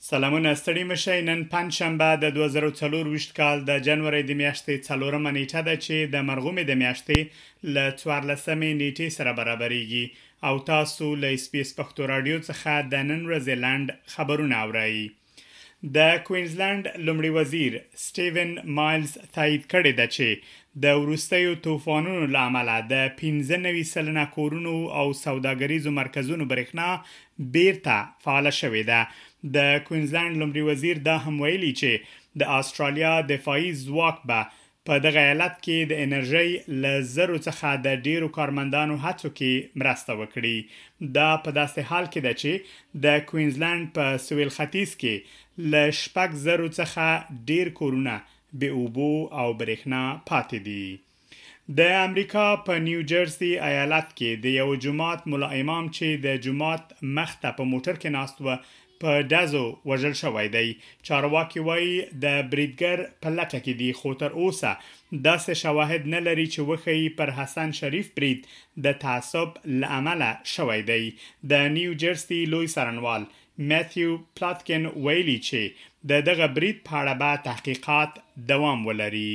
سلامونه ستړي مه شئ نن پنجشنبه د دوه زره او څلور ویشت کال د جنورۍ د میاشتې څلورمه نیټه ده چې د مرغومې د میاشتې له څوارلسمې نیټې سره برابریږي او تاسو له اس بي اس پښتو راډیو څخه د نن ورځې لنډ خبرونه اورئ د کوینزلند لومړي وزیر سټیون مایلز تایید کړې ده چې د وروستیو طوفانونو له امله د 15 سلنه کورونو او سوداګریزو مرکزونو برېښنا بېرته فعاله شوې ده. د کوینزلنډ لومړي وزیر دا هم ویلي چې د اسټرالیا دفاعي ځواک به په دغه ایالت کې د انرژۍ له زرو څخه د ډېرو کارمندانو هڅو کې مرسته وکړي. دا په داسې حال کې ده چې د کوینزلنډ په سوېل ختیځ کې له شپږ زرو څخه ډېر کورونه بې اوبو او برېښنا پاتې دي. د امریکا په نیو جرسي ایالت کې د یوه جومات ملا امام چې د جومات مخ ته په موټر کې ناست و په ډزو وژل شوی دی چارواکي وایي د بریدګر په لټه کې دي خو تر اوسه داسې شواهد نه لري چې وښیي پر حسن شریف برید د تعصب له امله شوی دی د نیو جرسي لوی څارنوال میتیو پلاتکن ویلي چې د دغه برید په اړه به تحقیقات دوام ولري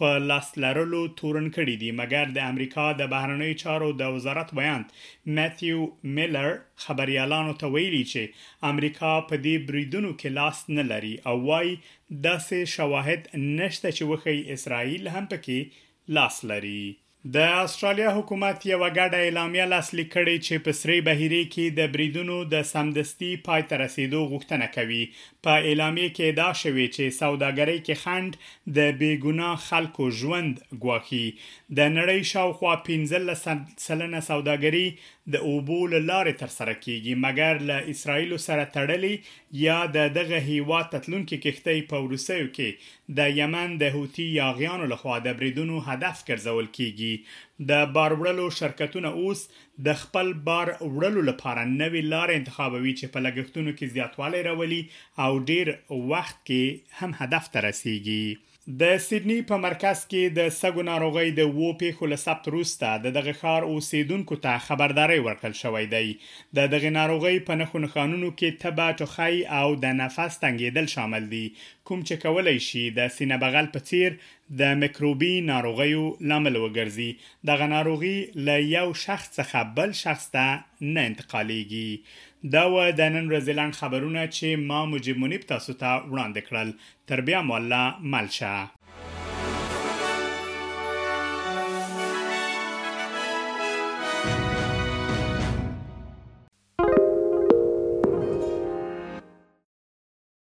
په لاس لرلو تورن کړي دي مګر د امریکا د بهرنیو چارو د وزارت ویاند متیو میلر خبریالانو ته ویلي چې امریکا په دې بریدونو کې لاس نه لري او وايي داسې شواهد نشته چې وښيي اسراییل هم پکې لاس لري. د اسټرالیا حکومت یوه ګډه اعلامیه لاسلیک کړې چې په سرې بهیرې کې د بریدونو د سمدستي پای ته رسیدو غوښتنه کوي. په اعلامیه کې ادعا شوې چې سوداګرۍ کې خنډ د بې ګناه خلکو ژوند ګواښي. د نړۍ شاوخوا پنځلس سلنه سوداګري د اوبو له لارې ترسره کیږي، مګر له اسراییلو سره تړلې یا د دغه هیواد ته تلونکې کښتۍ په وروستیو کې د یمن د حوثي یاغیانو لخوا د بریدونو هدف ګرځول کیږي. د بار وړلو شرکتونه اوس د خپل بار وړلو لپاره نوې لارې انتخابوي چې په لګښتونو کې زیاتوالی راولي او ډیر وخت کې هم هدف ته رسیږي. د سیدني په مرکز کې د سږو ناروغۍ د اوو پیښو له ثبت وروسته د دغه ښار اوسیدونکو ته خبرداری ورکړل شوی دی. د دغې ناروغۍ په نښو نښانونو کې تبه، ټوخی او د نفس تنګیدل شامل دي. کوم چې کولی شي د سینه بغل په څیر د میکروبي ناروغیو لامل وګرځي. دغه ناروغي له یو شخص څخه بل شخص ته نه انتقالیږي. دا وه د نن ورځې لنډ خبرونه چې ما مجیب منیب تاسو ته وړاندې کړل. تر بیا مو الله مل شه.